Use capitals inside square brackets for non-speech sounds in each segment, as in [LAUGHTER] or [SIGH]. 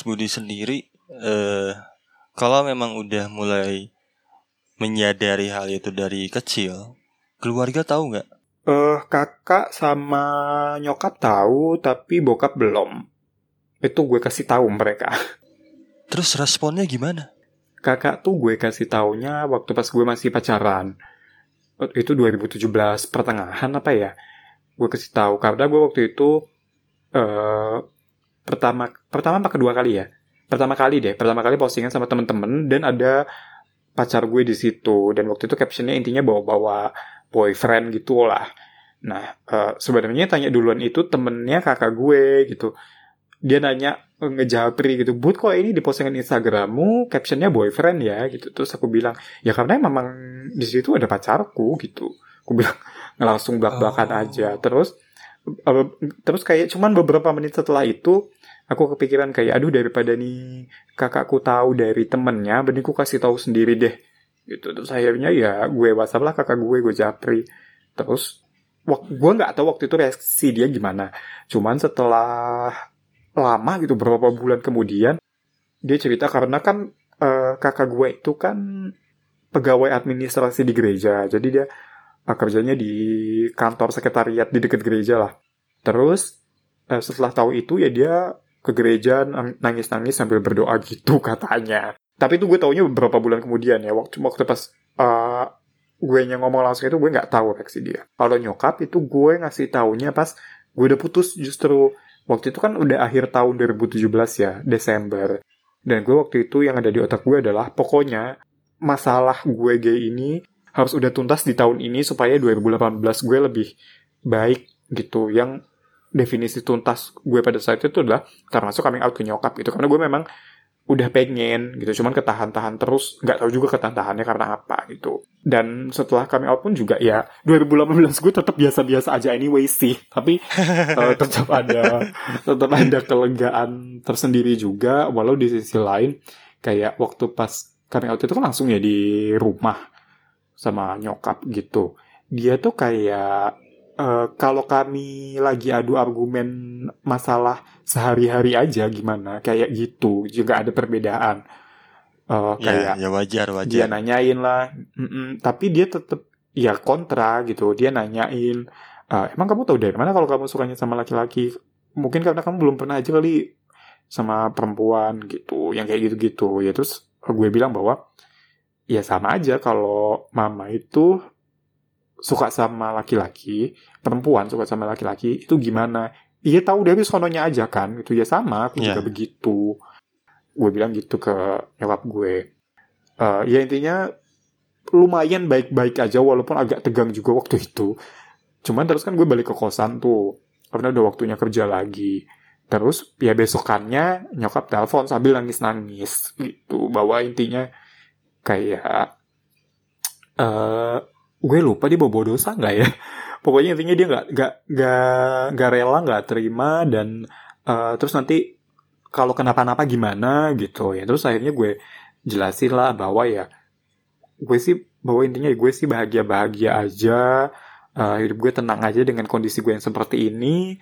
Mas Budi sendiri eh kalau memang udah mulai menyadari hal itu dari kecil, keluarga tahu nggak? Eh uh, kakak sama nyokap tahu tapi bokap belum. Itu gue kasih tahu mereka. Terus responnya gimana? Kakak tuh gue kasih taunya waktu pas gue masih pacaran. Itu 2017 pertengahan apa ya? Gue kasih tahu karena gue waktu itu eh uh, pertama pertama apa kedua kali ya? Pertama kali deh, pertama kali postingan sama temen-temen dan ada pacar gue di situ dan waktu itu captionnya intinya bawa-bawa boyfriend gitu lah. Nah, uh, sebenarnya tanya duluan itu temennya kakak gue gitu. Dia nanya ngejapri gitu, Bud kok ini di postingan Instagrammu captionnya boyfriend ya gitu. Terus aku bilang, ya karena memang di situ ada pacarku gitu. Aku bilang langsung belak-belakan oh. aja. Terus terus kayak cuman beberapa menit setelah itu aku kepikiran kayak aduh daripada nih kakakku tahu dari temennya mending aku kasih tahu sendiri deh. Gitu. Terus akhirnya ya gue whatsapp lah kakak gue gue japri. Terus gue nggak tahu waktu itu reaksi dia gimana. Cuman setelah lama gitu beberapa bulan kemudian dia cerita karena kan uh, kakak gue itu kan pegawai administrasi di gereja. Jadi dia uh, kerjanya di kantor sekretariat di dekat gereja lah. Terus uh, setelah tahu itu ya dia ke gereja nangis-nangis sambil berdoa gitu [LAUGHS] katanya. Tapi itu gue taunya beberapa bulan kemudian ya waktu waktu pas uh, gue yang ngomong langsung itu gue nggak tahu reaksi dia. Kalau nyokap itu gue ngasih taunya pas gue udah putus justru waktu itu kan udah akhir tahun 2017 ya Desember. Dan gue waktu itu yang ada di otak gue adalah pokoknya masalah gue gay ini harus udah tuntas di tahun ini supaya 2018 gue lebih baik gitu. Yang definisi tuntas gue pada saat itu adalah termasuk coming out ke nyokap gitu. Karena gue memang udah pengen gitu. Cuman ketahan-tahan terus. Nggak tahu juga ketahan-tahannya karena apa gitu. Dan setelah kami out pun juga ya 2018 gue tetap biasa-biasa aja anyway sih. Tapi uh, [LAUGHS] tetap ada tetap ada kelegaan tersendiri juga. Walau di sisi lain kayak waktu pas kami out itu kan langsung ya di rumah sama nyokap gitu. Dia tuh kayak uh, kalau kami lagi adu argumen masalah sehari-hari aja gimana kayak gitu juga ada perbedaan. Uh, kayak ya, ya wajar wajar. dia nanyain lah mm -mm, tapi dia tetap ya kontra gitu dia nanyain uh, emang kamu tahu dari mana kalau kamu sukanya sama laki-laki? Mungkin karena kamu belum pernah aja kali sama perempuan gitu yang kayak gitu-gitu. Ya terus gue bilang bahwa ya sama aja kalau mama itu suka sama laki-laki, perempuan suka sama laki-laki, itu gimana? Iya tahu dari sononya aja kan, itu ya sama, aku yeah. juga begitu. Gue bilang gitu ke nyokap gue. Uh, ya intinya lumayan baik-baik aja walaupun agak tegang juga waktu itu. Cuman terus kan gue balik ke kosan tuh, karena udah waktunya kerja lagi. Terus ya besokannya nyokap telepon sambil nangis-nangis gitu, bahwa intinya kayak uh, gue lupa dia bawa dosa nggak ya? [LAUGHS] Pokoknya intinya dia nggak nggak nggak nggak rela nggak terima dan uh, terus nanti kalau kenapa-napa gimana gitu ya. Terus akhirnya gue jelasin lah bahwa ya gue sih bahwa intinya gue sih bahagia bahagia aja uh, hidup gue tenang aja dengan kondisi gue yang seperti ini.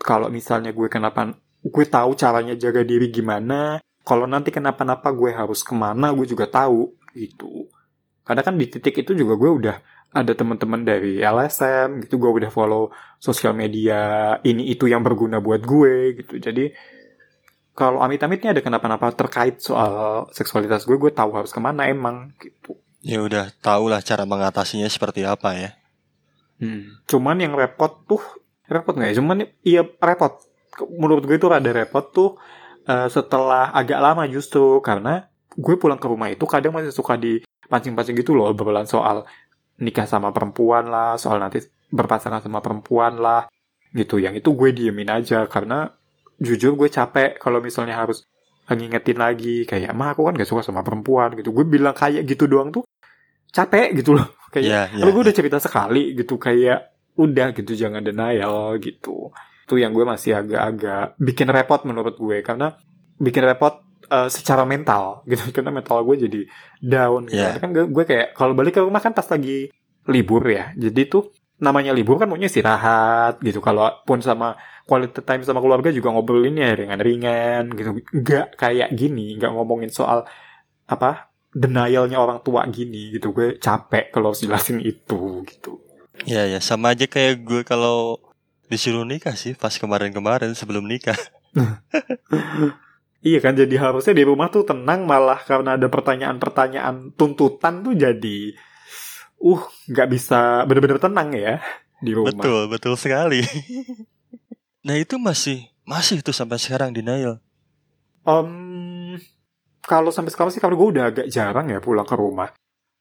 Kalau misalnya gue kenapa gue tahu caranya jaga diri gimana. Kalau nanti kenapa-napa gue harus ke mana gue juga tahu gitu karena kan di titik itu juga gue udah ada teman-teman dari LSM gitu gue udah follow sosial media ini itu yang berguna buat gue gitu. Jadi kalau amit-amitnya ada kenapa-napa terkait soal seksualitas gue gue tahu harus ke mana emang gitu. Ya udah tau lah cara mengatasinya seperti apa ya. Hmm. cuman yang repot tuh repot nggak ya? Cuman iya repot. Menurut gue itu rada repot tuh uh, setelah agak lama justru karena gue pulang ke rumah itu kadang masih suka di pancing-pancing gitu loh obrolan soal nikah sama perempuan lah, soal nanti berpasangan sama perempuan lah, gitu. Yang itu gue diemin aja karena jujur gue capek kalau misalnya harus ngingetin lagi kayak mah aku kan gak suka sama perempuan gitu. Gue bilang kayak gitu doang tuh capek gitu loh. [LAUGHS] Kayak yeah, yeah, gue udah cerita sekali gitu kayak udah gitu jangan denial gitu. Itu yang gue masih agak-agak bikin repot menurut gue karena bikin repot uh, secara mental gitu karena mental gue jadi down gitu. Yeah. kan gue, gue kayak kalau balik ke rumah kan pas lagi libur ya jadi tuh namanya libur kan maunya istirahat gitu. Kalaupun sama quality time sama keluarga juga ngobrolinnya ringan-ringan gitu. Nggak kayak gini, nggak ngomongin soal apa denialnya orang tua gini gitu. Gue capek kalau harus jelasin itu gitu. Ya ya sama aja kayak gue kalau disuruh nikah sih pas kemarin-kemarin sebelum nikah. [LAUGHS] Iya kan jadi harusnya di rumah tuh tenang malah karena ada pertanyaan-pertanyaan tuntutan tuh jadi uh nggak bisa bener-bener tenang ya di rumah. Betul, betul sekali. [LAUGHS] nah, itu masih masih itu sampai sekarang denial. Um, kalau sampai sekarang sih kalau gue udah agak jarang ya pulang ke rumah.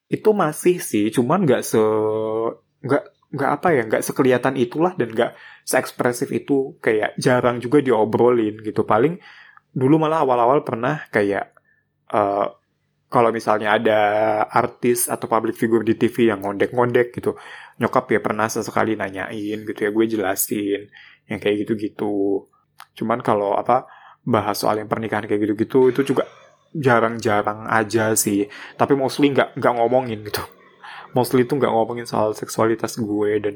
Itu masih sih, cuman nggak se nggak nggak apa ya nggak sekelihatan itulah dan nggak seekspresif itu kayak jarang juga diobrolin gitu paling dulu malah awal-awal pernah kayak uh, kalau misalnya ada artis atau public figure di TV yang ngondek-ngondek gitu, nyokap ya pernah sesekali nanyain gitu ya, gue jelasin yang kayak gitu-gitu. Cuman kalau apa bahas soal yang pernikahan kayak gitu-gitu itu juga jarang-jarang aja sih. Tapi mostly nggak nggak ngomongin gitu. Mostly itu nggak ngomongin soal seksualitas gue dan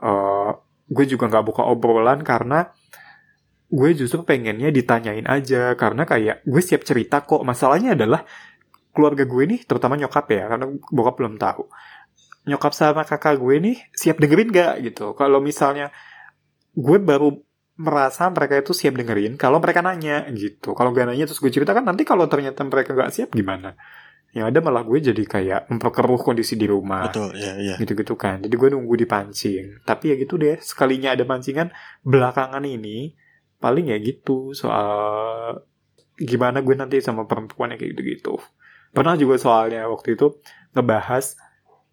uh, gue juga nggak buka obrolan karena gue justru pengennya ditanyain aja karena kayak gue siap cerita kok. Masalahnya adalah keluarga gue nih terutama nyokap ya karena bokap belum tahu. Nyokap sama kakak gue nih siap dengerin gak gitu. Kalau misalnya gue baru merasa mereka itu siap dengerin kalau mereka nanya gitu. Kalau gak nanya terus gue ceritakan nanti kalau ternyata mereka gak siap gimana? Yang ada malah gue jadi kayak memperkeruh kondisi di rumah. Betul, ya, ya. gitu-gitu kan. Jadi gue nunggu dipancing. Tapi ya gitu deh sekalinya ada pancingan belakangan ini paling ya gitu soal gimana gue nanti sama perempuan yang kayak gitu-gitu. Pernah juga soalnya waktu itu ngebahas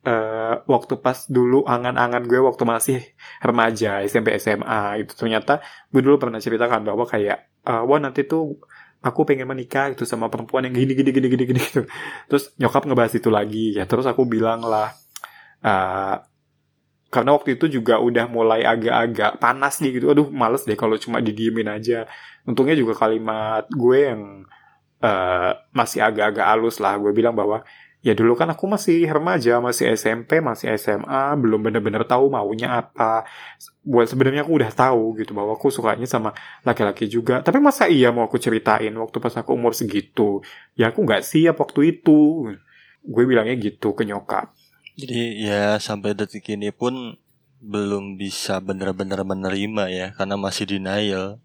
uh, waktu pas dulu angan-angan gue waktu masih remaja SMP SMA itu ternyata gue dulu pernah ceritakan bahwa kayak uh, wah nanti tuh aku pengen menikah itu sama perempuan yang gini gini gini gini gini gitu. Terus nyokap ngebahas itu lagi ya terus aku bilang lah uh, karena waktu itu juga udah mulai agak-agak panas nih gitu. Aduh males deh kalau cuma didiemin aja. Untungnya juga kalimat gue yang uh, masih agak-agak halus lah. Gue bilang bahwa ya dulu kan aku masih remaja masih SMP masih SMA belum bener-bener tahu maunya apa. Buat sebenarnya aku udah tahu gitu bahwa aku sukanya sama laki-laki juga. Tapi masa iya mau aku ceritain waktu pas aku umur segitu? Ya aku nggak siap waktu itu. Gue bilangnya gitu ke nyokap jadi ya sampai detik ini pun belum bisa benar-benar menerima ya karena masih denial.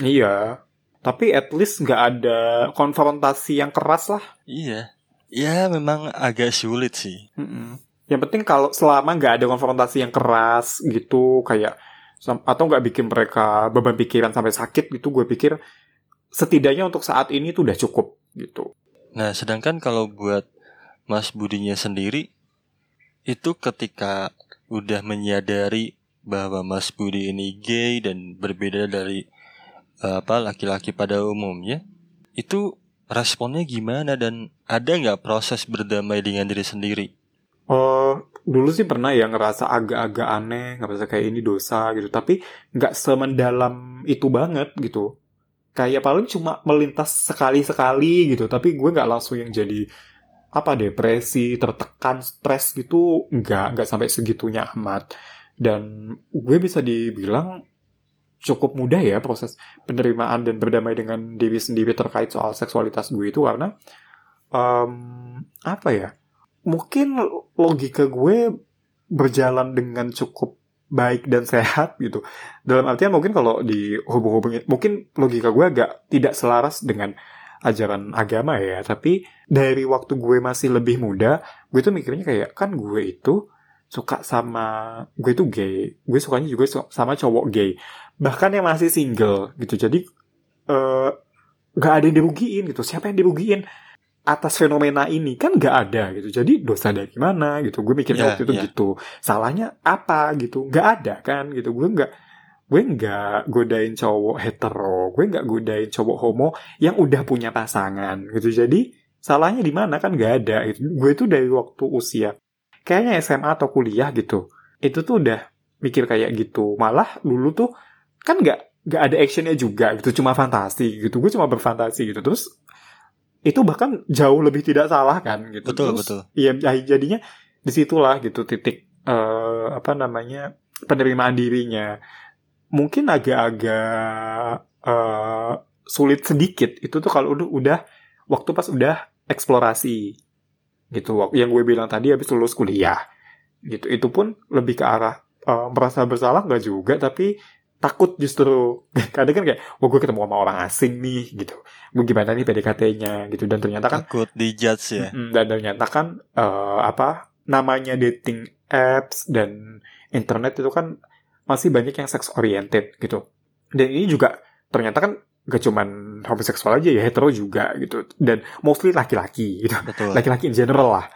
Iya. Tapi at least nggak ada konfrontasi yang keras lah. Iya. Ya memang agak sulit sih. Mm-mm. Yang penting kalau selama nggak ada konfrontasi yang keras gitu kayak atau nggak bikin mereka beban pikiran sampai sakit gitu gue pikir setidaknya untuk saat ini tuh udah cukup gitu. Nah sedangkan kalau buat Mas Budinya sendiri itu ketika udah menyadari bahwa Mas Budi ini gay dan berbeda dari uh, apa laki-laki pada umumnya, itu responnya gimana dan ada nggak proses berdamai dengan diri sendiri? Oh, dulu sih pernah ya ngerasa agak-agak aneh, ngerasa kayak ini dosa gitu, tapi nggak semendalam itu banget gitu. Kayak paling cuma melintas sekali-sekali gitu, tapi gue nggak langsung yang jadi apa depresi, tertekan, stres gitu nggak nggak sampai segitunya amat. Dan gue bisa dibilang cukup mudah ya proses penerimaan dan berdamai dengan diri sendiri terkait soal seksualitas gue itu karena um, apa ya? Mungkin logika gue berjalan dengan cukup baik dan sehat gitu. Dalam artian mungkin kalau dihubung-hubungin, mungkin logika gue agak tidak selaras dengan ajaran agama ya tapi dari waktu gue masih lebih muda gue tuh mikirnya kayak kan gue itu suka sama gue tuh gay gue sukanya juga sama cowok gay bahkan yang masih single gitu. Jadi uh, gak ada yang dirugiin gitu. Siapa yang dirugiin? Atas fenomena ini kan gak ada gitu. Jadi dosa dari mana gitu? Gue mikirnya yeah, waktu itu yeah. gitu. Salahnya apa gitu? Gak ada kan gitu. Gue nggak gue nggak godain cowok hetero gue nggak godain cowok homo yang udah punya pasangan gitu. Jadi salahnya di mana? Kan nggak ada gitu. gue tuh dari waktu usia kayaknya SMA atau kuliah gitu itu tuh udah mikir kayak gitu. Malah dulu tuh kan nggak nggak ada actionnya juga gitu. Cuma fantasi gitu. Gue cuma berfantasi gitu. Terus itu bahkan jauh lebih tidak salah kan gitu. Betul terus, betul. iya jadinya di situlah gitu titik uh, apa namanya penerimaan dirinya mungkin agak-agak uh, sulit sedikit. Itu tuh kalau udah udah waktu pas udah eksplorasi gitu. Yang gue bilang tadi habis lulus kuliah gitu. Itu pun lebih ke arah uh, merasa bersalah nggak juga tapi takut justru [LAUGHS] kadang kan kayak wah gue ketemu sama orang asing nih gitu. Gue gimana nih PDKT-nya gitu. Dan ternyata kan takut dijudge ya. Dan ternyata kan uh, apa namanya dating apps dan internet itu kan masih banyak yang sex oriented gitu dan ini juga ternyata kan gak cuman homoseksual aja ya hetero juga gitu dan mostly laki-laki gitu laki-laki in general lah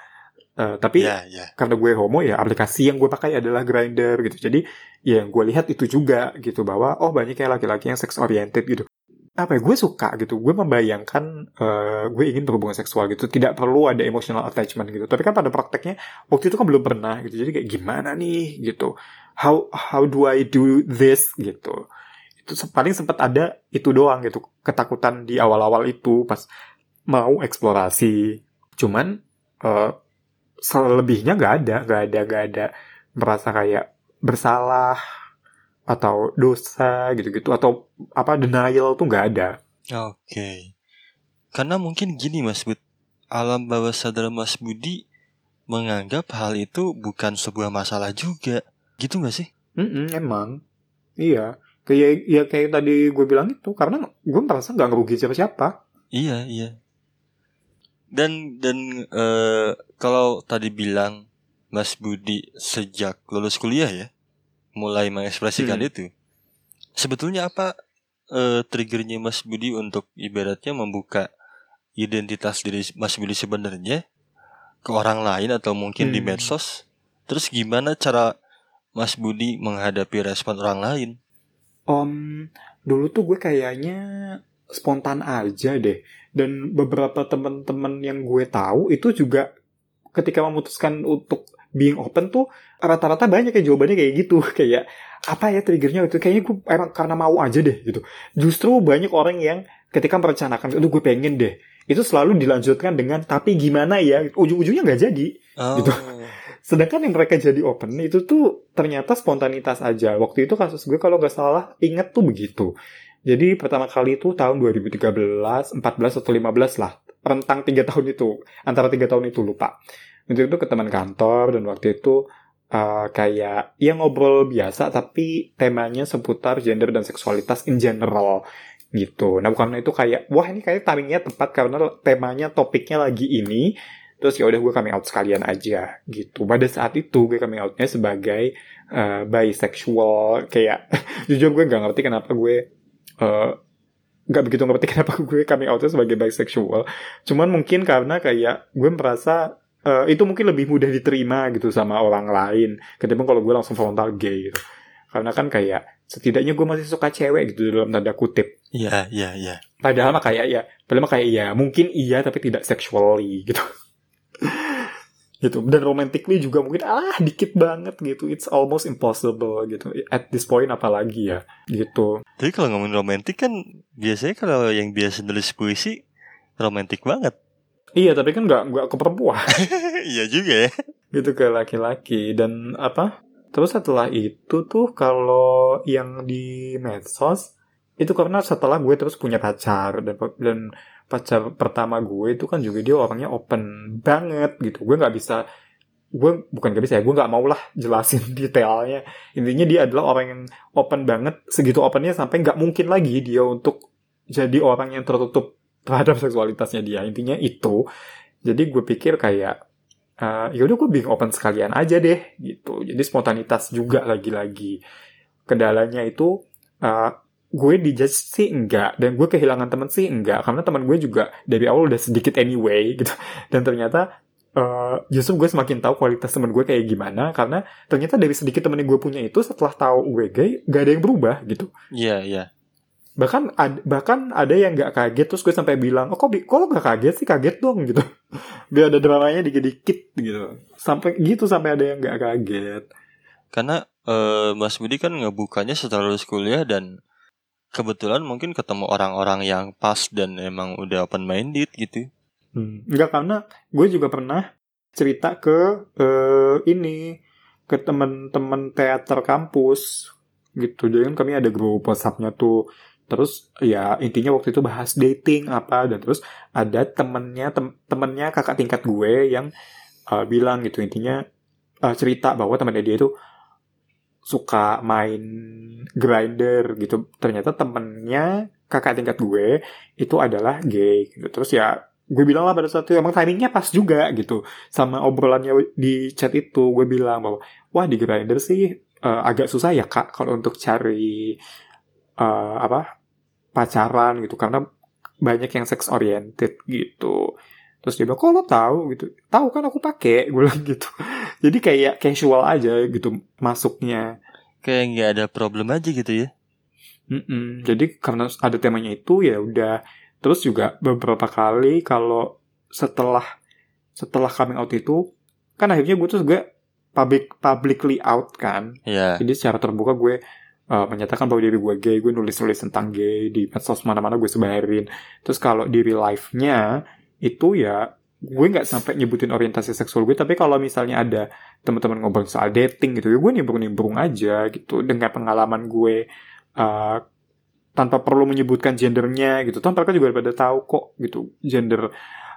Uh, tapi yeah, yeah. karena gue homo ya aplikasi yang gue pakai adalah grinder gitu. Jadi ya yang gue lihat itu juga gitu bahwa oh banyak kayak laki-laki yang sex oriented gitu. Apa ya gue suka gitu. Gue membayangkan uh, gue ingin berhubungan seksual gitu. Tidak perlu ada emotional attachment gitu. Tapi kan pada prakteknya waktu itu kan belum pernah gitu. Jadi kayak gimana nih gitu. How how do I do this gitu. Itu paling sempat ada itu doang gitu. Ketakutan di awal-awal itu pas mau eksplorasi. Cuman uh, selebihnya nggak ada nggak ada nggak ada merasa kayak bersalah atau dosa gitu-gitu atau apa denial tuh nggak ada. Oke, okay. karena mungkin gini Mas Bud, alam bawah sadar Mas Budi menganggap hal itu bukan sebuah masalah juga, gitu nggak sih? Mm -mm, emang, iya. Kayak ya kayak tadi gue bilang itu karena gue merasa nggak ngerugi siapa-siapa. Iya iya dan dan uh, kalau tadi bilang Mas Budi sejak lulus kuliah ya mulai mengekspresikan hmm. itu sebetulnya apa uh, triggernya Mas Budi untuk ibaratnya membuka identitas diri Mas Budi sebenarnya ke orang lain atau mungkin hmm. di medsos terus gimana cara Mas Budi menghadapi respon orang lain? Om dulu tuh gue kayaknya spontan aja deh. Dan beberapa teman-teman yang gue tahu itu juga ketika memutuskan untuk being open tuh rata-rata banyak yang jawabannya kayak gitu. [LAUGHS] Kayak apa ya triggernya itu kayaknya gue emang karena mau aja deh gitu. Justru banyak orang yang ketika merencanakan itu gue pengen deh. Itu selalu dilanjutkan dengan tapi gimana ya? Ujung-ujungnya nggak jadi. Oh. gitu [LAUGHS] sedangkan yang mereka jadi open itu tuh ternyata spontanitas aja waktu itu kasus gue kalau nggak salah inget tuh begitu jadi pertama kali itu tahun 2013, 14 atau 15 lah. Rentang tiga tahun itu. Antara tiga tahun itu lupa. Itu itu ke teman kantor dan waktu itu uh, kayak ya ngobrol biasa tapi temanya seputar gender dan seksualitas in general gitu. Nah bukan itu kayak wah ini kayak timingnya tepat karena temanya topiknya lagi ini. Terus ya udah gue coming out sekalian aja gitu. Pada saat itu gue coming outnya sebagai uh, bisexual kayak [LAUGHS] jujur gue nggak ngerti kenapa gue uh, nggak begitu ngerti [LAUGHS] kenapa gue coming outnya sebagai bisexual. Cuman mungkin karena kayak gue merasa uh, itu mungkin lebih mudah diterima gitu sama orang lain ketimbang kalau gue langsung frontal gay gitu. Karena kan kayak setidaknya gue masih suka cewek gitu dalam tanda kutip. Iya, iya, iya. Padahal mah kayak ya, padahal mah kayak iya, mungkin iya tapi tidak sexually gitu [LAUGHS] gitu. Dan romantically juga mungkin ah dikit banget gitu. It's almost impossible gitu. At this point apalagi ya gitu. Tapi kalau ngomongin romantik kan biasanya kalau yang biasa nulis puisi romantik banget. Iya tapi kan nggak nggak ke perempuan. [LAUGHS] Iya juga ya. Gitu ke laki-laki. Dan apa? Terus setelah itu tuh kalau yang di medsos itu karena setelah gue terus punya pacar dan dan pacar pertama gue itu kan juga dia orangnya open banget gitu. Gue nggak bisa gue bukan gak bisa ya gue nggak mau lah jelasin [LAUGHS] detailnya. Intinya dia adalah orang yang open banget segitu opennya sampai nggak mungkin lagi dia untuk jadi orang yang tertutup terhadap seksualitasnya dia. Intinya itu. Jadi gue pikir kayak uh, ya udah gue bingung open sekalian aja deh gitu. Jadi spontanitas juga lagi-lagi. Kendalanya itu uh, gue dijudge sih enggak dan gue kehilangan temen sih enggak karena teman gue juga dari awal udah sedikit anyway [LAUGHS] gitu. Dan ternyata uh, justru gue semakin tahu kualitas temen gue kayak gimana karena ternyata dari sedikit temen yang gue punya itu setelah tahu gue gay gak ada yang berubah gitu. Iya yeah, iya. Yeah. bahkan ad, bahkan ada yang nggak kaget terus gue sampai bilang oh kok kok lo gak kaget sih? Kaget dong gitu. [LAUGHS] Biar ada dramanya dikit-dikit gitu. Sampai gitu sampai ada yang nggak kaget. Karena uh, Mas Budi kan ngebukanya setelah lulus kuliah dan kebetulan mungkin ketemu orang-orang yang pas dan emang udah open minded gitu. Hmm. Enggak karena gue juga pernah cerita ke uh, ini ke teman-teman teater kampus gitu jadi kan kami ada grup WhatsAppnya tuh terus ya intinya waktu itu bahas dating apa dan terus ada temennya tem temennya kakak tingkat gue yang uh, bilang gitu intinya uh, cerita bahwa temannya dia itu suka main grinder gitu. Ternyata temennya kakak tingkat gue itu adalah gay gitu. Terus ya gue bilang lah pada saat itu emang timingnya pas juga gitu. Sama obrolannya di chat itu gue bilang bahwa wah di grinder sih uh, agak susah ya kak kalau untuk cari uh, apa pacaran gitu. Karena banyak yang sex oriented gitu terus dia bilang kok lo tahu gitu tahu kan aku pakai [LAUGHS] gue bilang gitu jadi kayak casual aja gitu masuknya kayak nggak ada problem aja gitu ya Mm-mm. Jadi karena ada temanya itu ya udah Terus juga beberapa kali kalau setelah setelah coming out itu kan akhirnya gue tuh gue public publicly out kan. Iya. Jadi secara terbuka gue uh, menyatakan bahwa diri gue gay, gue nulis-nulis tentang gay di medsos mana-mana gue sebarin. Terus kalau di real life-nya itu ya gue nggak sampai nyebutin orientasi seksual gue tapi kalau misalnya ada teman-teman ngobrol soal dating gitu ya gue nimbrung-nimbrung aja gitu dengan pengalaman gue uh, tanpa perlu menyebutkan gendernya gitu. Toh mereka juga pada tahu kok gitu gender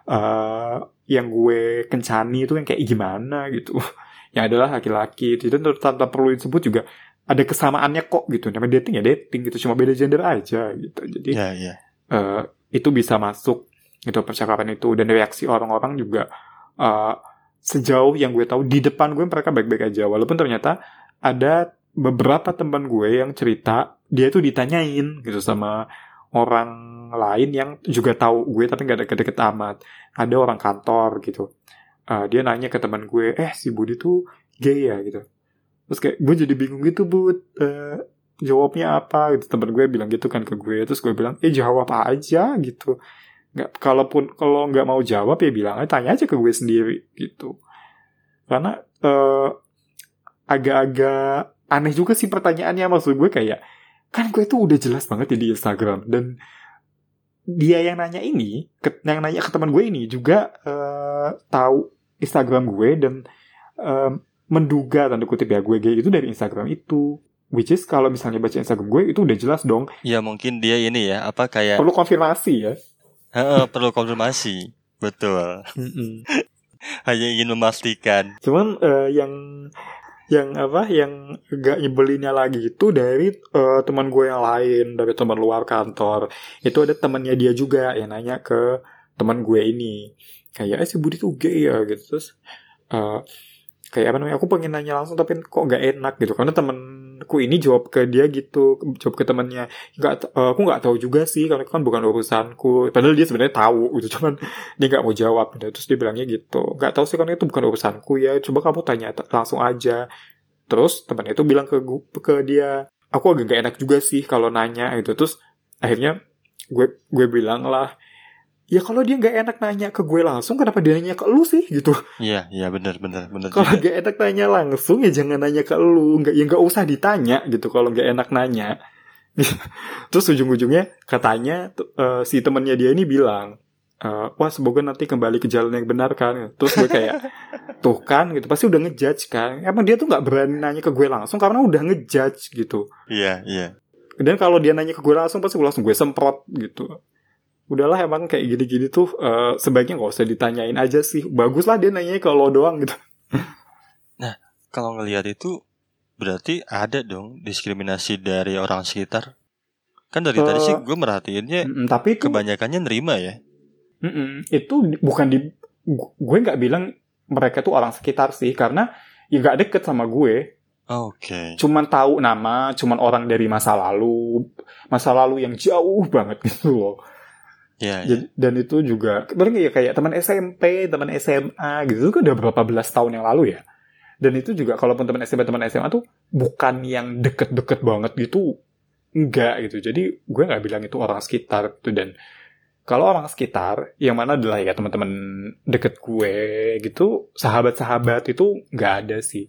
uh, yang gue kencani itu yang kayak gimana gitu. [LAUGHS] yang adalah laki-laki. Itu tanpa perlu disebut juga ada kesamaannya kok gitu. Namanya dating ya dating gitu. Cuma beda gender aja gitu. Jadi yeah, yeah. Uh, itu bisa masuk gitu percakapan itu. Dan reaksi orang-orang juga uh, sejauh yang gue tahu di depan gue mereka baik-baik aja. Walaupun ternyata ada beberapa teman gue yang cerita dia tuh ditanyain gitu sama orang lain yang juga tahu gue tapi nggak deket-deket amat. Ada orang kantor gitu. Uh, dia nanya ke teman gue eh si Budi tuh gay ya? Gitu. Terus kayak gue jadi bingung gitu bud. Uh, jawabnya apa? Gitu teman gue bilang gitu kan ke gue. Terus gue bilang eh jawab apa aja gitu nggak kalaupun kalau nggak mau jawab ya bilang aja tanya aja ke gue sendiri gitu. Karena uh, agak-agak aneh juga sih pertanyaannya maksud gue kayak kan gue tuh udah jelas banget ya di Instagram dan dia yang nanya ini ke, yang nanya ke teman gue ini juga uh, tahu Instagram gue dan uh, menduga tanda kutip ya gue gay itu dari Instagram itu. Which is kalau misalnya baca Instagram gue itu udah jelas dong. Ya mungkin dia ini ya apa kayak perlu konfirmasi ya uh, perlu konfirmasi. Betul. [LAUGHS] Hanya ingin memastikan. Cuman uh, yang yang apa yang gak nyebelinnya lagi itu dari uh, teman gue yang lain dari teman luar kantor. Itu ada temannya dia juga yang nanya ke teman gue ini. Kayak eh si Budi tuh gay ya gitu. Terus uh, kayak apa namanya aku pengen nanya langsung tapi kok nggak enak gitu. Karena temanku ini jawab ke dia gitu jawab ke temannya. Nggak uh, aku nggak tahu juga sih karena kan bukan urusanku. Padahal dia sebenarnya tahu gitu [LAUGHS] cuman dia nggak mau jawab. Gitu. terus dia bilangnya gitu. Nggak tahu sih karena itu bukan urusanku ya. Coba kamu tanya langsung aja. Terus temannya itu bilang ke ke dia aku agak gak enak juga sih kalau nanya gitu. Terus akhirnya gue gue bilang lah ya kalau dia nggak enak nanya ke gue langsung kenapa dia nanya ke lu sih? Gitu. Iya iya benar benar benar kalau nggak enak nanya langsung ya jangan nanya ke lu. Nggak ya nggak usah ditanya gitu kalau nggak enak nanya. [LAUGHS] Terus ujung-ujungnya katanya uh, si temennya dia ini bilang uh, wah semoga nanti kembali ke jalan yang benar kan terus gue kayak [LAUGHS] tuh kan gitu. Pasti udah ngejudge kan emang dia tuh nggak berani nanya ke gue langsung karena udah ngejudge gitu. Iya iya. Dan kalau dia nanya ke gue langsung pasti gue langsung gue semprot gitu udahlah emang kayak gini-gini tuh uh, sebaiknya nggak usah ditanyain aja sih bagus lah dia nanya ke lo doang gitu nah kalau ngelihat itu berarti ada dong diskriminasi dari orang sekitar kan dari uh, tadi sih gue merhatiinnya mm, tapi itu, kebanyakannya nerima ya mm -mm, itu bukan di gue nggak bilang mereka tuh orang sekitar sih karena ya nggak deket sama gue Oke. Okay. Cuman tahu nama, cuman orang dari masa lalu, masa lalu yang jauh banget gitu loh. Yeah, yeah. Dan itu juga sebenarnya ya kayak teman SMP, teman SMA gitu kan udah berapa belas tahun yang lalu ya. Dan itu juga kalaupun teman SMP, teman SMA tuh bukan yang deket-deket banget gitu, enggak gitu. Jadi gue nggak bilang itu orang sekitar gitu dan kalau orang sekitar yang mana adalah ya teman-teman deket gue gitu, sahabat-sahabat itu nggak ada sih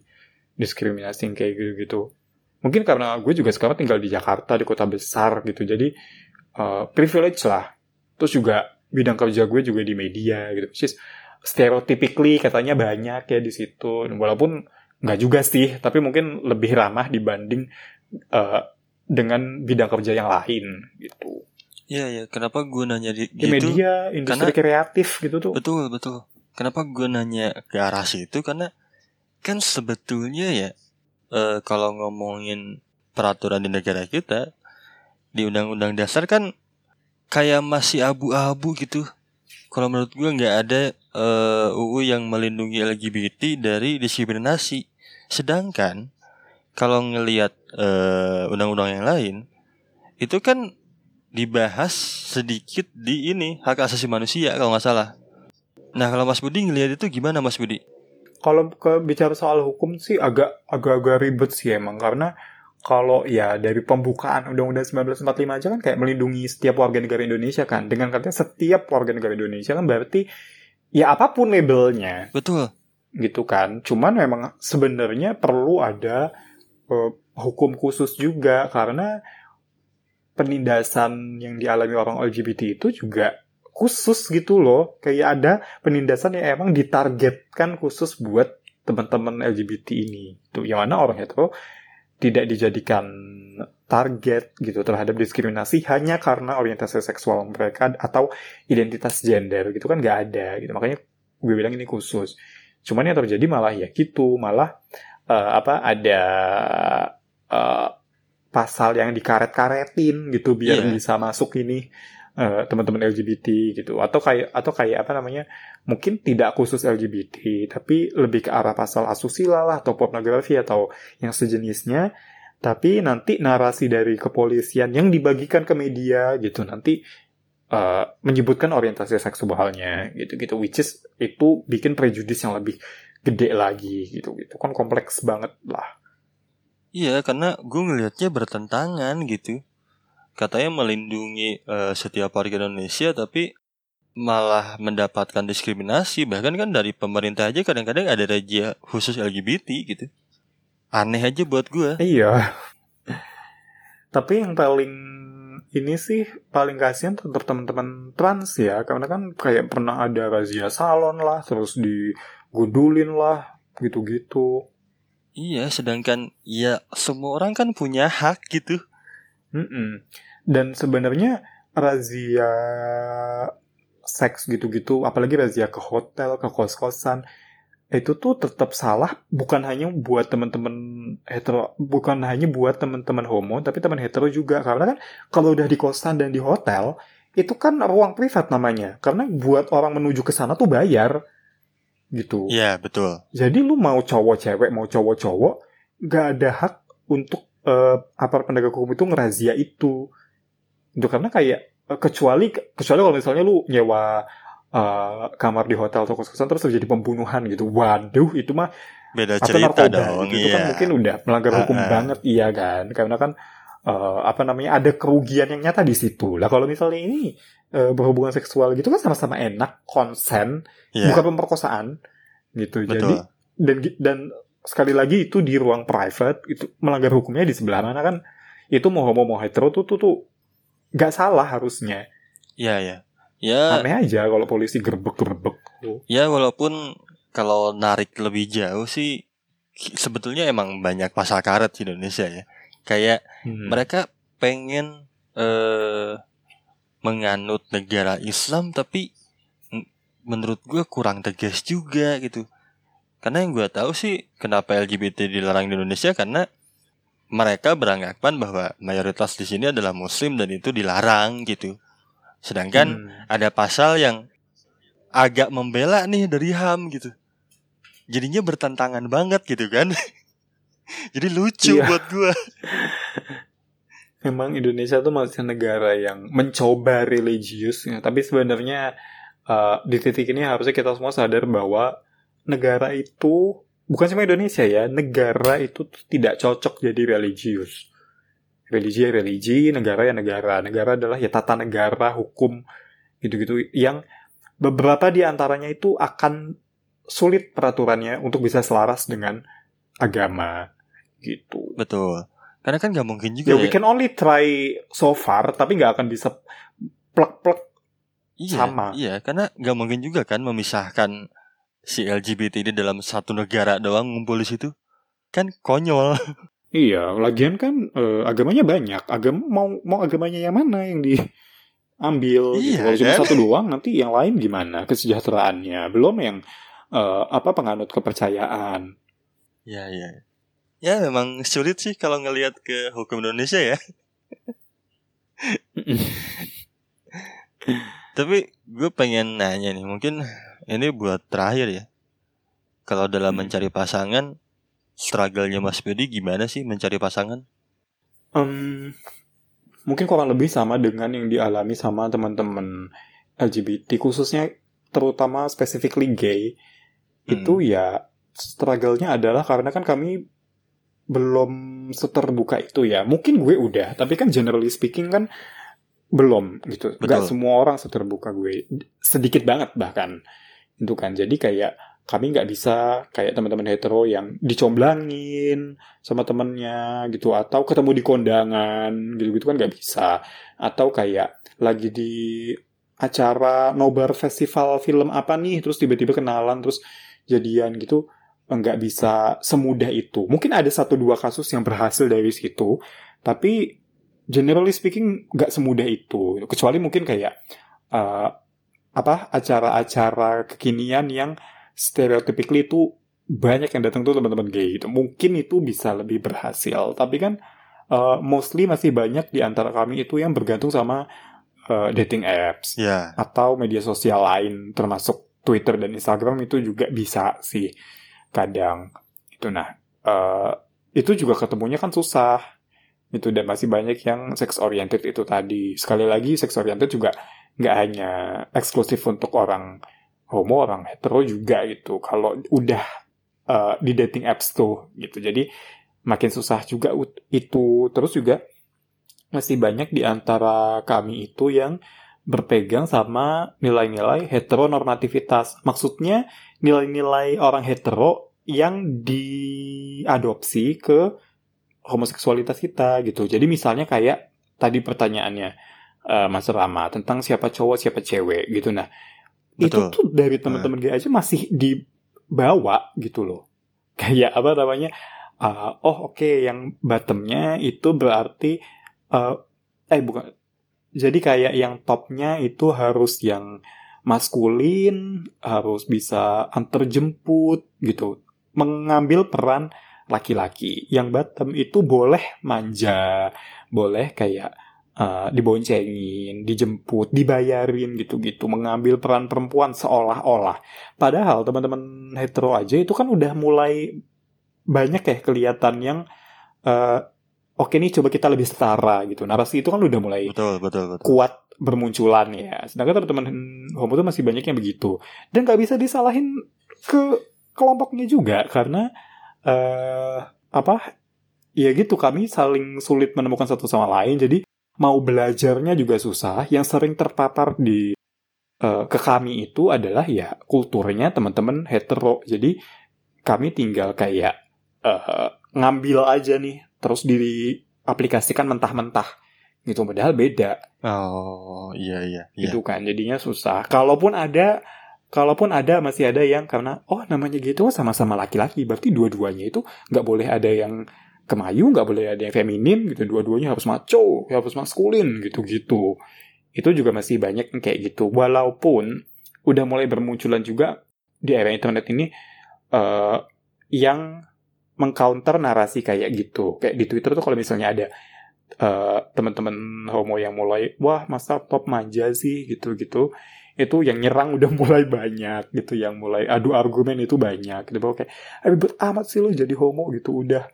diskriminasi kayak gitu-gitu. Mungkin karena gue juga sekarang tinggal di Jakarta di kota besar gitu, jadi uh, privilege lah terus juga bidang kerja gue juga di media gitu which is stereotypically katanya banyak ya di situ walaupun nggak juga sih tapi mungkin lebih ramah dibanding uh, dengan bidang kerja yang lain gitu Iya ya, kenapa gue nanya di, di gitu? media industri kreatif gitu tuh Betul betul. Kenapa gue nanya ke arah situ? Karena kan sebetulnya ya eh, kalau ngomongin peraturan di negara kita di undang-undang dasar kan kayak masih abu-abu gitu. Kalau menurut gue nggak ada eh, UU yang melindungi LGBT dari diskriminasi. Sedangkan kalau ngelihat eh, undang-undang yang lain itu kan dibahas sedikit di ini hak asasi manusia kalau nggak salah. Nah kalau Mas Budi ngelihat itu gimana Mas Budi? kalau bicara soal hukum sih agak agak-agak ribet sih emang karena kalau ya dari pembukaan Undang-Undang 1945 aja kan kayak melindungi setiap warga negara Indonesia kan. Dengan katanya setiap warga negara Indonesia kan berarti ya apa pun labelnya. Betul. gitu kan. Cuman memang sebenarnya perlu ada uh, hukum khusus juga. Karena penindasan yang dialami orang LGBT itu juga khusus gitu loh. Kayak ada penindasan yang emang ditargetkan khusus buat teman-teman LGBT ini. Tuh yang mana orang hetero tidak dijadikan target gitu terhadap diskriminasi hanya karena orientasi seksual mereka atau identitas gender gitu kan nggak ada gitu. Makanya gue bilang ini khusus. Cuman yang terjadi malah ya gitu malah uh, apa ada uh, pasal yang dikaret-karetin gitu biar Iya. bisa masuk ini eh, teman-teman LGBT gitu. Atau kayak atau kayak apa namanya mungkin tidak khusus LGBT tapi lebih ke arah pasal asusila lah atau pornografi atau yang sejenisnya. Tapi nanti narasi dari kepolisian yang dibagikan ke media gitu nanti eh, menyebutkan orientasi seksualnya gitu gitu which is itu bikin prejudis yang lebih gede lagi gitu gitu. Kan kompleks banget lah. Iya karena gue ngelihatnya bertentangan gitu. Katanya melindungi eh, setiap warga Indonesia tapi malah mendapatkan diskriminasi bahkan kan dari pemerintah aja kadang-kadang ada raja khusus LGBT gitu. Aneh aja buat gue. Iya. Tapi yang paling ini sih paling kasihan tetap teman-teman trans ya, karena kan kayak pernah ada razia salon lah, terus digundulin lah, gitu-gitu. Iya sedangkan ya semua orang kan punya hak gitu. Mm-mm. Dan sebenarnya razia seks gitu-gitu, apalagi razia ke hotel, ke kos-kosan, itu tuh tetap salah bukan hanya buat teman-teman hetero bukan hanya buat teman-teman homo tapi teman hetero juga karena kan kalau udah di kosan dan di hotel itu kan ruang privat namanya karena buat orang menuju ke sana tuh bayar gitu Iya betul. jadi lu mau cowok cewek mau cowok cowok nggak ada hak untuk eh, aparat penegak hukum itu ngerazia itu itu karena kayak eh, kecuali kecuali kalau misalnya lu nyewa eh, kamar di hotel atau kos-kosan terus terjadi pembunuhan gitu waduh itu mah Beda atau cerita narkoba dong. gitu itu kan iya. mungkin udah melanggar hukum Ah, ah. banget iya kan karena kan eh, apa namanya ada kerugian yang nyata di situ lah kalau misalnya ini eh, berhubungan seksual gitu kan sama-sama enak konsen Iya, bukan pemerkosaan gitu betul. jadi dan dan sekali lagi itu di ruang private itu melanggar hukumnya di sebelah mana kan itu mau homo mau hetero tuh tuh tuh nggak salah harusnya Iya ya. Ya aneh aja kalau polisi gerbek gerbek Ya walaupun kalau narik lebih jauh sih sebetulnya emang banyak pasal karet di Indonesia ya. Kayak Hmm. mereka pengen eh menganut negara Islam tapi menurut gue kurang tegas juga gitu. Karena yang gue tahu sih kenapa LGBT dilarang di Indonesia karena mereka beranggapan bahwa mayoritas di sini adalah Muslim dan itu dilarang gitu. Sedangkan Hmm. ada pasal yang agak membela nih dari HAM gitu. Jadinya bertentangan banget gitu kan. [LAUGHS] Jadi lucu Iya. buat gua. [LAUGHS] Memang Indonesia tuh masih negara yang mencoba religius ya. Tapi sebenarnya uh, di titik ini harusnya kita semua sadar bahwa negara itu bukan cuma Indonesia ya, negara itu tidak cocok jadi religius. Religi ya religi, negara ya negara. Negara adalah ya tata negara, hukum gitu-gitu yang beberapa di antaranya itu akan sulit peraturannya untuk bisa selaras dengan agama gitu. Betul. Karena kan nggak mungkin Ya, juga we ya. can only try so far, tapi nggak akan bisa plek-plek. Iya, sama. iya, karena nggak mungkin juga kan memisahkan si LGBT ini dalam satu negara doang ngumpul di situ. kan konyol [LAUGHS] Iya, lagian kan eh, agamanya banyak. Agama mau mau agamanya yang mana yang diambil? gitu. Iya, Kalau cuma kan? satu doang, nanti yang lain gimana kesejahteraannya? Belum yang eh, apa penganut kepercayaan. ya ya ya memang sulit sih kalau ngelihat ke hukum Indonesia ya [LAUGHS] tapi gue pengen nanya nih mungkin ini buat terakhir ya kalau dalam Hmm. mencari pasangan struggle-nya Mas Budi gimana sih mencari pasangan Em, mungkin kurang lebih sama dengan yang dialami sama teman-teman LGBT, khususnya terutama specifically gay. Itu ya struggle-nya adalah karena kan kami belum seterbuka itu ya. Mungkin gue udah, tapi kan generally speaking kan belum gitu. Gak Betul. semua orang seterbuka gue. Sedikit banget bahkan. Itu kan. Jadi kayak kami nggak bisa kayak teman-teman hetero yang dicomblangin sama temennya gitu atau ketemu di kondangan gitu-gitu kan nggak bisa. Atau kayak lagi di acara nobar festival film apa nih terus tiba-tiba kenalan terus jadian gitu nggak bisa semudah itu. Mungkin ada satu dua kasus yang berhasil dari situ tapi generally speaking nggak semudah itu. Kecuali mungkin kayak eh, apa acara-acara kekinian yang stereotypically itu banyak yang datang tuh teman-teman gay gitu. Mungkin itu bisa lebih berhasil, tapi kan uh, mostly masih banyak di antara kami itu yang bergantung sama uh, dating apps ya atau media sosial lain termasuk Twitter dan Instagram itu juga bisa sih kadang. Itu nah uh, itu juga ketemunya kan susah. Itu dan masih banyak yang sex oriented itu tadi. Sekali lagi sex oriented juga nggak hanya eksklusif untuk orang homo orang hetero juga gitu. Kalau udah uh, di dating apps tuh gitu. Jadi makin susah juga itu. Terus juga masih banyak di antara kami itu yang berpegang sama nilai-nilai heteronormativitas. Maksudnya nilai-nilai orang hetero yang diadopsi ke homoseksualitas kita gitu. Jadi misalnya kayak tadi pertanyaannya eh, Mas Rama tentang siapa cowok siapa cewek gitu. Nah itu Betul. tuh dari teman-teman gay aja masih dibawa gitu loh. [LAUGHS] Kayak apa namanya uh, oh oke yang bottomnya itu berarti uh, eh bukan jadi kayak yang topnya itu harus yang maskulin harus bisa antar jemput gitu mengambil peran laki-laki. Yang bottom itu boleh manja boleh kayak uh, diboncengin, dijemput, dibayarin gitu-gitu, mengambil peran perempuan seolah-olah. Padahal teman-teman hetero aja itu kan udah mulai banyak ya kelihatan yang uh, oke nih coba kita lebih setara gitu. Narasi itu kan udah mulai betul betul betul kuat bermunculan ya. Sedangkan teman-teman homo itu masih banyak yang begitu. Dan nggak bisa disalahin ke kelompoknya juga karena eh apa? Ya gitu kami saling sulit menemukan satu sama lain. Jadi mau belajarnya juga susah. Yang sering terpapar di eh, ke kami itu adalah ya kulturnya teman-teman hetero. Jadi kami tinggal kayak eh, ngambil aja nih terus diaplikasikan mentah-mentah. Gitu padahal beda. Oh iya iya iya. Gitu kan jadinya susah. Kalaupun ada kalaupun ada masih ada yang karena oh namanya gitu sama-sama laki-laki. Berarti dua-duanya itu nggak boleh ada yang kemayu nggak boleh ada yang feminin gitu. Dua-duanya harus maco harus maskulin gitu-gitu itu juga masih banyak yang kayak gitu. Walaupun udah mulai bermunculan juga di era internet ini eh, yang mengcounter narasi kayak gitu. Kayak di Twitter tuh kalau misalnya ada eh, teman-teman homo yang mulai wah masa top manja sih? gitu-gitu. Itu yang nyerang udah [LAUGHS] mulai banyak gitu yang mulai adu argumen itu banyak gitu. Bahwa kayak "Ah, ribet amat sih lo jadi homo gitu. Udah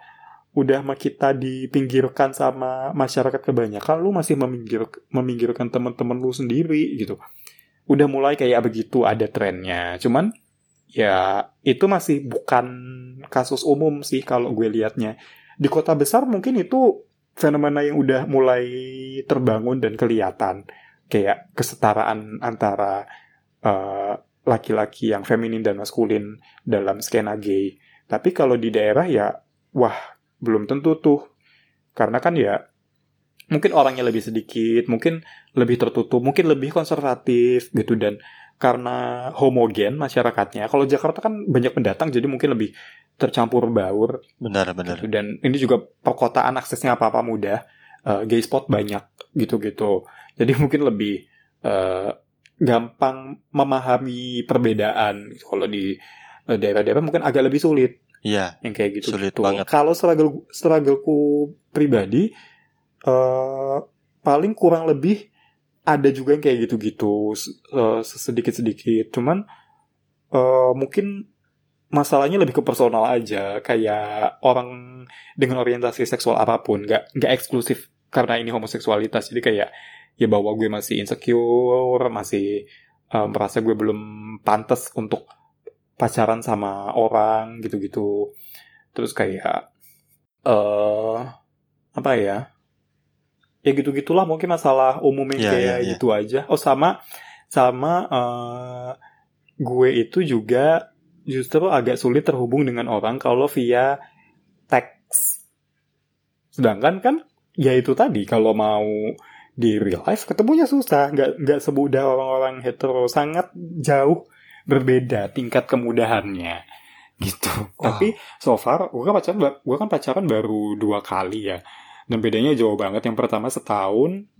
udah kita dipinggirkan sama masyarakat kebanyakan lu masih meminggir meminggirkan teman-teman lu sendiri gitu. Udah mulai kayak begitu ada trennya. Cuman ya itu masih bukan kasus umum sih kalau gue liatnya. Di kota besar mungkin itu fenomena yang udah mulai terbangun dan kelihatan. Kayak kesetaraan antara eh, laki-laki yang feminin dan maskulin dalam skena gay. Tapi kalau di daerah ya wah belum tentu tuh karena kan ya mungkin orangnya lebih sedikit mungkin lebih tertutup mungkin lebih konservatif gitu dan karena homogen masyarakatnya. Kalau Jakarta kan banyak pendatang jadi mungkin lebih tercampur baur. Benar, benar. Gitu. Dan ini juga perkotaan aksesnya apa-apa mudah. Uh, gay spot banyak gitu-gitu. Jadi [LAUGHS] mungkin lebih uh, gampang memahami perbedaan. Kalau di uh, daerah-daerah mungkin agak lebih sulit. Iya. Yang kayak gitu. Sulit gitu. banget. Kalau struggle struggleku pribadi uh, paling kurang lebih ada juga yang kayak gitu-gitu uh, sedikit-sedikit. Cuman uh, mungkin masalahnya lebih ke personal aja kayak orang dengan orientasi seksual apa pun nggak nggak eksklusif karena ini homoseksualitas jadi kayak ya bahwa gue masih insecure masih uh, merasa gue belum pantas untuk pacaran sama orang gitu-gitu. Terus kayak eh uh, apa ya? Ya gitu gitulah mungkin masalah umumnya Ya, kayak ya, ya. gitu aja. Oh sama sama eh, gue itu juga justru agak sulit terhubung dengan orang kalau via teks. Sedangkan kan ya itu tadi kalau mau di real life ketemunya susah. Nggak nggak semudah orang-orang hetero sangat jauh berbeda tingkat kemudahannya gitu. Wah. tapi so far gue kan pacaran gue kan pacaran baru dua kali ya. Dan bedanya jauh banget. Yang pertama setahun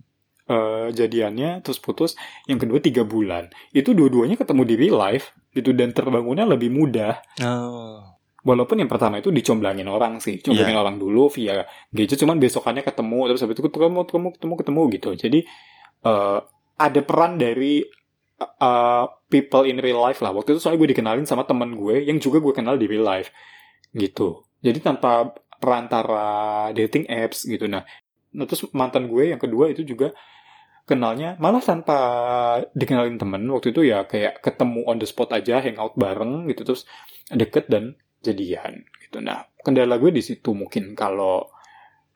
eh, jadiannya terus putus. Yang kedua tiga bulan. Itu dua-duanya ketemu di real life gitu. Dan terbangunnya lebih mudah. Oh. walaupun yang pertama itu dicomblangin orang sih. Comblangin orang dulu via gadget. Cuman besokannya ketemu terus habis itu ketemu ketemu ketemu ketemu gitu. Jadi eh, ada peran dari eh, people in real life lah. Waktu itu soalnya gue dikenalin sama teman gue yang juga gue kenal di real life gitu. Jadi tanpa perantara dating apps gitu. Nah nah terus mantan gue yang kedua itu juga kenalnya malah tanpa dikenalin temen. Waktu itu ya kayak ketemu on the spot aja hangout bareng gitu terus deket dan jadian gitu. Nah kendala gue di situ mungkin kalau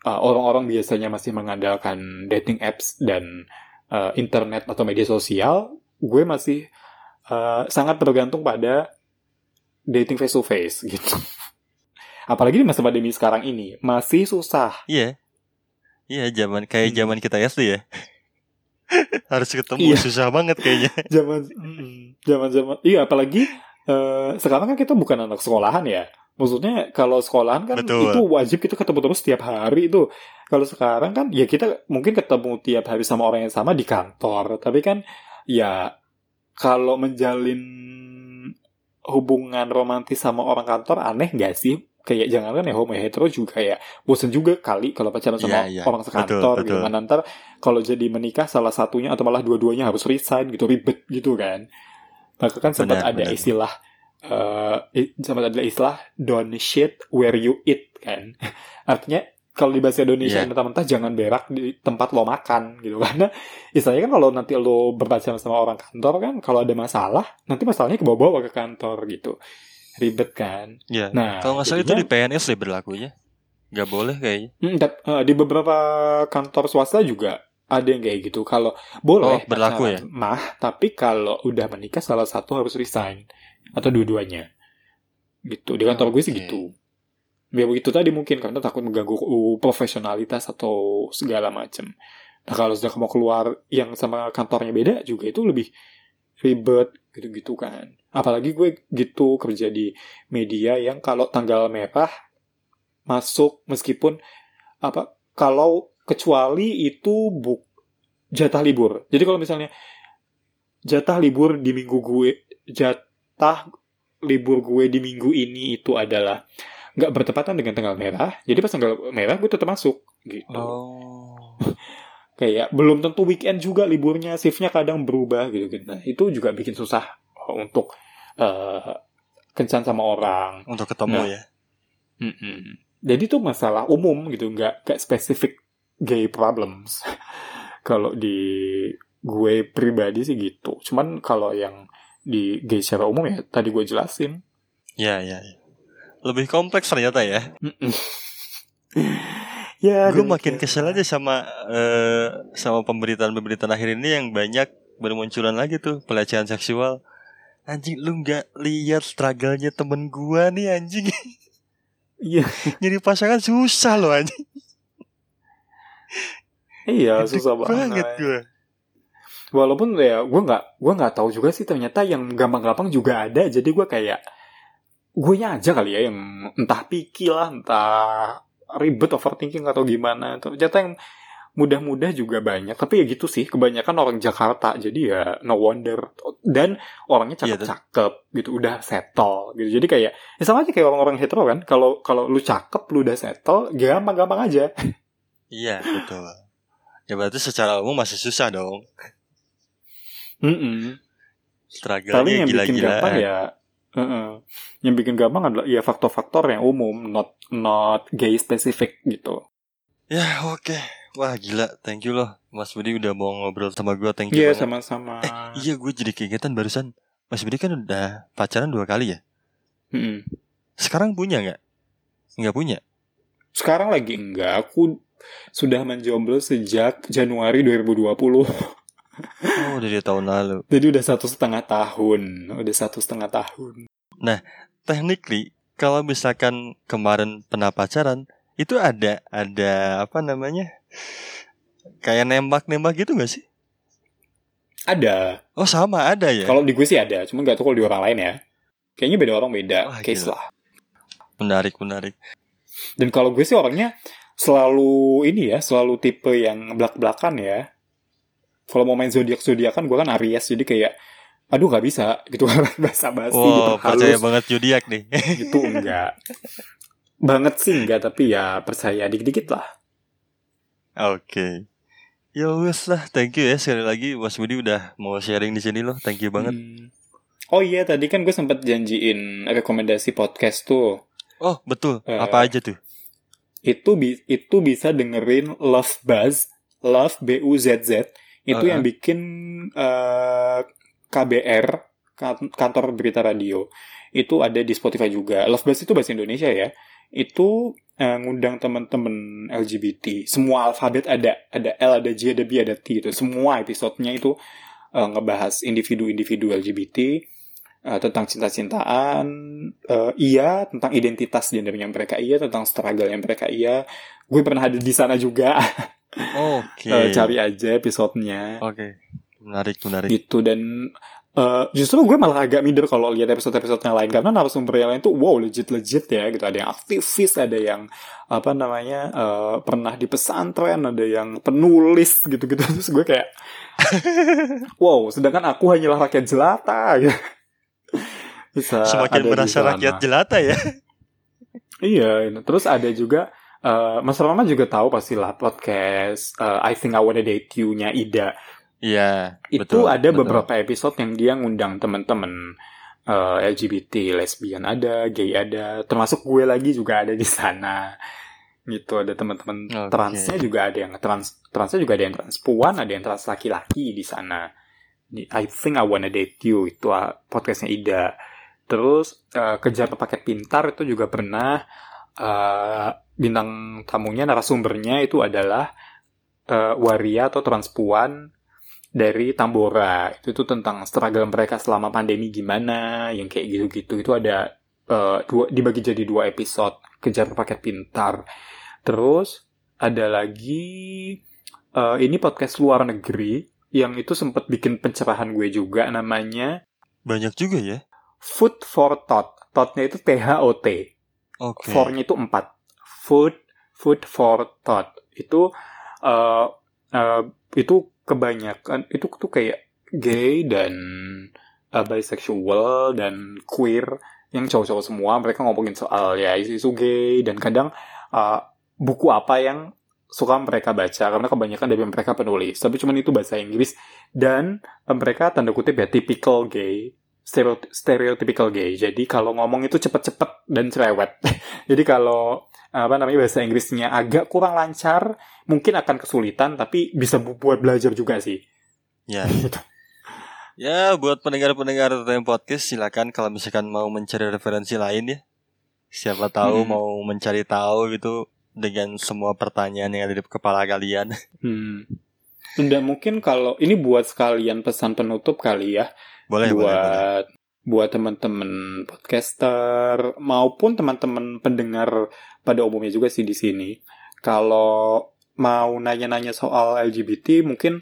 uh, orang-orang biasanya masih mengandalkan dating apps dan uh, internet atau media sosial gue masih uh, sangat bergantung pada dating face to face gitu apalagi di masa pandemi sekarang ini masih susah Iya. Iya, zaman kayak Hmm. zaman kita SD ya. [LAUGHS] Harus ketemu Iya. susah banget kayaknya. [LAUGHS] zaman zaman zaman iya apalagi eh, sekarang kan kita bukan anak sekolahan ya maksudnya kalau sekolahan kan Betul. itu wajib kita ketemu terus setiap hari itu kalau sekarang kan ya kita mungkin ketemu tiap hari sama orang yang sama di kantor tapi kan ya kalau menjalin hubungan romantis sama orang kantor aneh nggak sih kayak jangan kan ya homo hetero juga kayak bosen juga kali kalau pacaran sama Iya, iya. orang sekantor Betul, gitu betul. kan ntar kalau jadi menikah salah satunya atau malah dua-duanya harus resign gitu ribet gitu kan maka kan sempat Benar, ada benar. istilah eh i- sempat ada istilah don't shit where you eat kan [LAUGHS] artinya kalau di bahasa Indonesia Iya. mentah-mentah jangan berak di tempat lo makan gitu [LAUGHS] karena istilahnya kan kalau nanti lo berpacaran sama orang kantor kan kalau ada masalah nanti masalahnya ke bawah-bawah ke kantor gitu ribet kan Iya. nah Kalau nggak salah itu di PNS deh berlakunya. Nggak boleh kayaknya. Hmm, eh, di beberapa kantor swasta juga ada yang kayak gitu. Kalau boleh Oh, berlaku pacaran mah, tapi kalau udah menikah salah satu harus resign atau dua-duanya. Gitu. Di kantor gue sih gitu. Ya begitu tadi mungkin karena takut mengganggu uh, profesionalitas atau segala macam. Nah kalau sudah mau keluar yang sama kantornya beda juga itu lebih ribet gitu-gitu kan. Apalagi gue gitu kerja di media yang kalau tanggal merah masuk meskipun apa kalau kecuali itu buk jatah libur. Jadi kalau misalnya jatah libur di minggu gue jatah libur gue di minggu ini itu adalah nggak bertepatan dengan tanggal merah. Jadi pas tanggal merah gue tetap masuk gitu. Oh. Kayak belum tentu weekend juga liburnya, shiftnya kadang berubah gitu gitu. Nah, itu juga bikin susah untuk eh, kencan sama orang. Untuk ketemu Nah. ya. Mm-mm. Jadi itu masalah umum gitu, nggak kayak spesifik gay problems. [LAUGHS] kalau di gue pribadi sih gitu. Cuman kalau yang di gay secara umum ya tadi gue jelasin. Iya, iya. iya. Lebih kompleks ternyata ya. [LAUGHS] Ya, Gue makin kesel aja sama eh, sama pemberitaan-pemberitaan akhir ini yang banyak bermunculan lagi tuh pelecehan seksual. Anjing lu nggak lihat struggle-nya temen gua nih anjing. [LAUGHS] Iya, Nyari pasangan susah loh anjing. iya Gede susah banget. banget gua. walaupun ya gue nggak gue nggak tahu juga sih ternyata yang gampang-gampang juga ada jadi gue kayak gue nya aja kali ya yang entah pikir lah entah ribet overthinking atau gimana ternyata yang mudah-mudah juga banyak tapi ya gitu sih kebanyakan orang Jakarta jadi ya no wonder dan orangnya Iya, cakep-cakep gitu udah settle gitu jadi kayak ya sama aja kayak orang-orang hetero kan kalau kalau lu cakep lu udah settle gampang-gampang aja Iya betul. Ya berarti secara umum masih susah dong. Mm-mm. Paling Struggle-nya yang bikin gampang gila-gilaan. ya uh-uh. yang bikin gampang adalah ya faktor-faktor yang umum not not gay specific gitu Ya oke. Wah gila, thank you loh. Mas Budi udah mau ngobrol sama gue, thank you Iya banget. sama-sama Iya gue jadi keingetan barusan. Mas Budi kan udah pacaran dua kali ya. Mm-mm. Sekarang punya nggak? Nggak punya. sekarang lagi enggak aku sudah menjomblo sejak Januari 2020 [LAUGHS] Oh dari tahun lalu. jadi udah satu setengah tahun udah satu setengah tahun Technically, kalau misalkan kemarin pernah pacaran, itu ada ada apa namanya? Kayak nembak-nembak gitu gak sih? ada Oh sama ada ya. kalau di gue sih ada cuma nggak tahu kalau di orang lain ya kayaknya beda orang beda Wah, case gila. lah Menarik menarik. Dan kalau gue sih orangnya selalu ini ya, selalu tipe yang belak-belakan ya. Kalau mau main zodiak zodiakan gue kan Aries jadi kayak aduh nggak bisa gitu [LAUGHS] bahasa basi Wow, percaya halus banget zodiak nih. [LAUGHS] gitu enggak banget sih enggak tapi ya percaya dikit-dikit lah Oke. Ya wes lah, thank you ya sekali lagi Mas Budi udah mau sharing di sini loh. Thank you banget. Hmm. oh iya tadi kan gue sempat janjiin rekomendasi podcast tuh Oh, betul. Eh, Apa aja tuh? itu bi- itu bisa dengerin Love Buzz Love B U Z Z itu yang bikin eh, KBR kan- kantor berita radio itu ada di Spotify juga. Love Buzz itu bahasa Indonesia ya. Itu eh, ngundang teman-teman LGBT semua alfabet ada. Ada L ada J ada B ada T itu semua episodenya itu eh, ngebahas individu-individu LGBT eh, tentang cinta-cintaan eh, iya tentang identitas gendernya mereka iya tentang struggle yang mereka iya. Gue pernah ada di sana juga [LAUGHS] Oke. Eh, cari aja episodenya Oke. Menarik, menarik. gitu dan eh, justru gue malah agak minder kalau lihat episode-episode yang lain karena narasumber yang lain tuh wow legit legit ya gitu ada yang aktivis ada yang apa namanya eh, pernah di pesantren ada yang penulis gitu gitu [LAUGHS] terus gue kayak [LAUGHS] wow sedangkan aku hanyalah rakyat jelata gitu. bisa Semakin merasa rakyat jelata ya. Iya, terus ada juga eh, Mas Rama juga tahu pastilah podcast eh, I Think I Wanna Date You-nya Ida. Iya, Itu betul, ada betul. beberapa episode yang dia ngundang temen-temen eh, LGBT, lesbian ada, gay ada, termasuk gue lagi juga ada di sana. Gitu ada teman-teman Oke. transnya juga ada yang trans transnya juga ada yang transpuan, ada yang trans laki-laki di sana. I Think I Wanna Date You itu ah, podcastnya Ida. Terus eh, kejar paket pintar itu juga pernah eh, bintang tamunya narasumbernya itu adalah eh, waria atau transpuan dari Tambora. Itu tuh tentang struggle mereka selama pandemi gimana, yang kayak gitu-gitu. Itu ada eh, dua dibagi jadi dua episode kejar paket pintar. Terus ada lagi eh, ini podcast luar negeri yang itu sempat bikin pencerahan gue juga namanya Banyak juga ya. Food for Thought. Thoughtnya itu T-H-O-T. For-nya itu empat. Food, food for thought. Itu, eh eh, itu kebanyakan, itu tuh kayak gay dan eh, bisexual dan queer yang cowok-cowok semua. Mereka ngomongin soal ya isu-isu gay dan kadang eh, buku apa yang suka mereka baca karena kebanyakan dari mereka penulis. Tapi cuman itu bahasa Inggris dan mereka tanda kutip ya typical gay stereotypical gay. Jadi kalau ngomong itu cepet-cepet dan cerewet. [LAUGHS] Jadi kalau apa namanya bahasa Inggrisnya agak kurang lancar, mungkin akan kesulitan tapi bisa bu- buat belajar juga sih. Ya. Gitu. [LAUGHS] Ya, buat pendengar-pendengar Time Podcast silakan kalau misalkan mau mencari referensi lain ya. Siapa tahu Hmm. mau mencari tahu gitu dengan semua pertanyaan yang ada di kepala kalian. [LAUGHS] Hmm. Dan mungkin kalau ini buat sekalian pesan penutup kali ya boleh, boleh, boleh. buat buat teman-teman podcaster maupun teman-teman pendengar pada umumnya juga sih di sini. Kalau mau nanya-nanya soal LGBT mungkin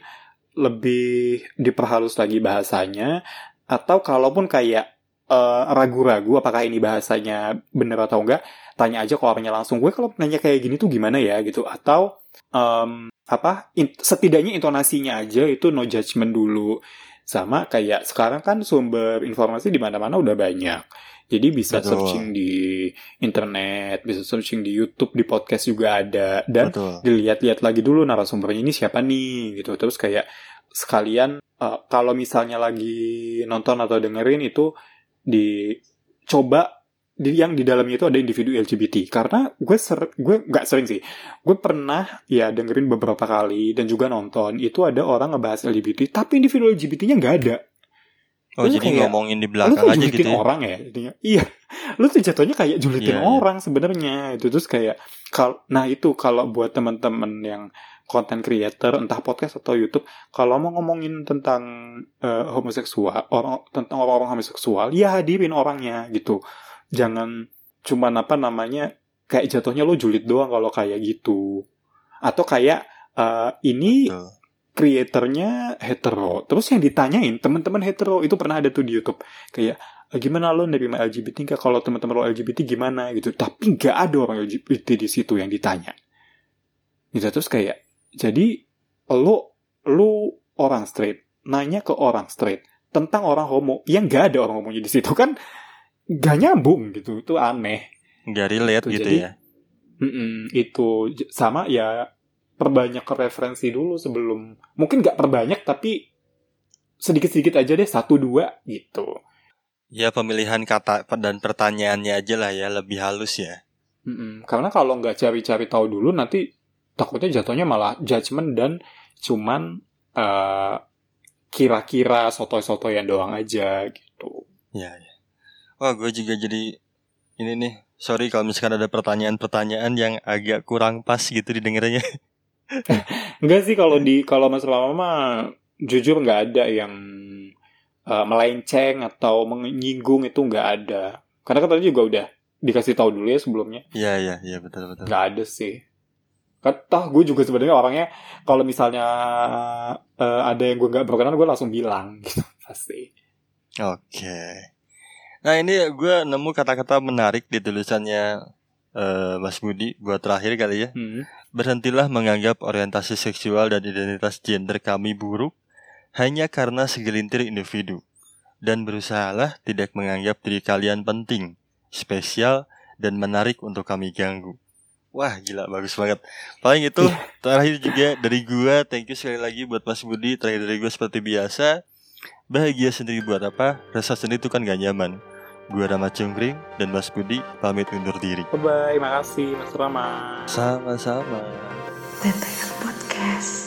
lebih diperhalus lagi bahasanya atau kalaupun kayak eh, ragu-ragu apakah ini bahasanya bener atau enggak tanya aja ke orangnya langsung gue kalau nanya kayak gini tuh gimana ya gitu atau em, apa in- setidaknya intonasinya aja itu no judgment dulu sama kayak sekarang kan sumber informasi di mana-mana udah banyak jadi bisa Betul. searching di internet bisa searching di YouTube di podcast juga ada dan Betul. dilihat-lihat lagi dulu narasumbernya ini siapa nih gitu terus kayak sekalian eh, kalau misalnya lagi nonton atau dengerin itu dicoba di yang di dalamnya itu ada individu LGBT karena gue ser gue nggak sering sih. Gue pernah ya dengerin beberapa kali dan juga nonton. Itu ada orang ngebahas LGBT tapi individu LGBT-nya nggak ada. Oh Lu jadi kayak- ngomongin di lu belakang tuh aja gitu ya. orang ya jadinya. iya. Lu tuh jatuhnya kayak julitin Iya, iya. orang sebenarnya. Itu terus kayak kal nah itu kalau buat teman-teman yang content creator entah podcast atau YouTube kalau mau ngomongin tentang eh, homoseksual orang tentang orang-orang homoseksual ya hadirin orangnya gitu jangan cuman apa namanya kayak jatuhnya lo julid doang kalau kayak gitu atau kayak eh, ini Betul. kreatornya hetero. Terus yang ditanyain teman-teman hetero itu pernah ada tuh di YouTube. Kayak "Eh, gimana lo nerima LGBT nggak? Kalau teman-teman lo LGBT gimana gitu. Tapi nggak ada orang LGBT di situ yang ditanya. Gitu terus kayak jadi lo lo orang straight nanya ke orang straight tentang orang homo yang nggak ada orang homonya di situ kan nggak nyambung gitu itu aneh Nggak relate Tuh, gitu jadi- ya. Mm-mm, itu sama ya perbanyak ke referensi dulu sebelum mungkin nggak perbanyak tapi sedikit-sedikit aja deh satu dua gitu. Ya pemilihan kata dan pertanyaannya aja lah ya lebih halus ya. Mm-mm, Karena kalau nggak cari-cari tahu dulu nanti takutnya jatuhnya malah judgement dan cuman eh, kira-kira sotoy-sotoyan doang aja gitu. Ya, ya. Wah, gue juga jadi ini nih. Sorry kalau misalkan ada pertanyaan-pertanyaan yang agak kurang pas gitu didengarnya. [LAUGHS] Enggak sih kalau di kalau Mas Rama mah jujur nggak ada yang eh, melenceng atau menyinggung itu nggak ada. Karena kan tadi juga udah dikasih tahu dulu ya sebelumnya. Iya, iya, iya betul betul. Nggak ada sih. Toh gue juga sebenarnya orangnya kalau misalnya eh, ada yang gue nggak berkenan gue langsung bilang [LAUGHS] gitu pasti. Oke. Nah, ini gue nemu kata-kata menarik di tulisannya eh, Mas Budi buat terakhir kali ya. Hmm. Berhentilah menganggap orientasi seksual dan identitas gender kami buruk hanya karena segelintir individu. Dan berusahalah tidak menganggap diri kalian penting, spesial, dan menarik untuk kami ganggu. Wah gila bagus banget Paling itu terakhir juga dari gua Thank you sekali lagi buat Mas Budi Terakhir dari gua seperti biasa Bahagia sendiri buat apa? Rasa sendiri itu kan gak nyaman Gua Rama Cungkring dan Mas Budi pamit undur diri Bye bye, makasih Mas Rama. Sama-sama TTL Podcast.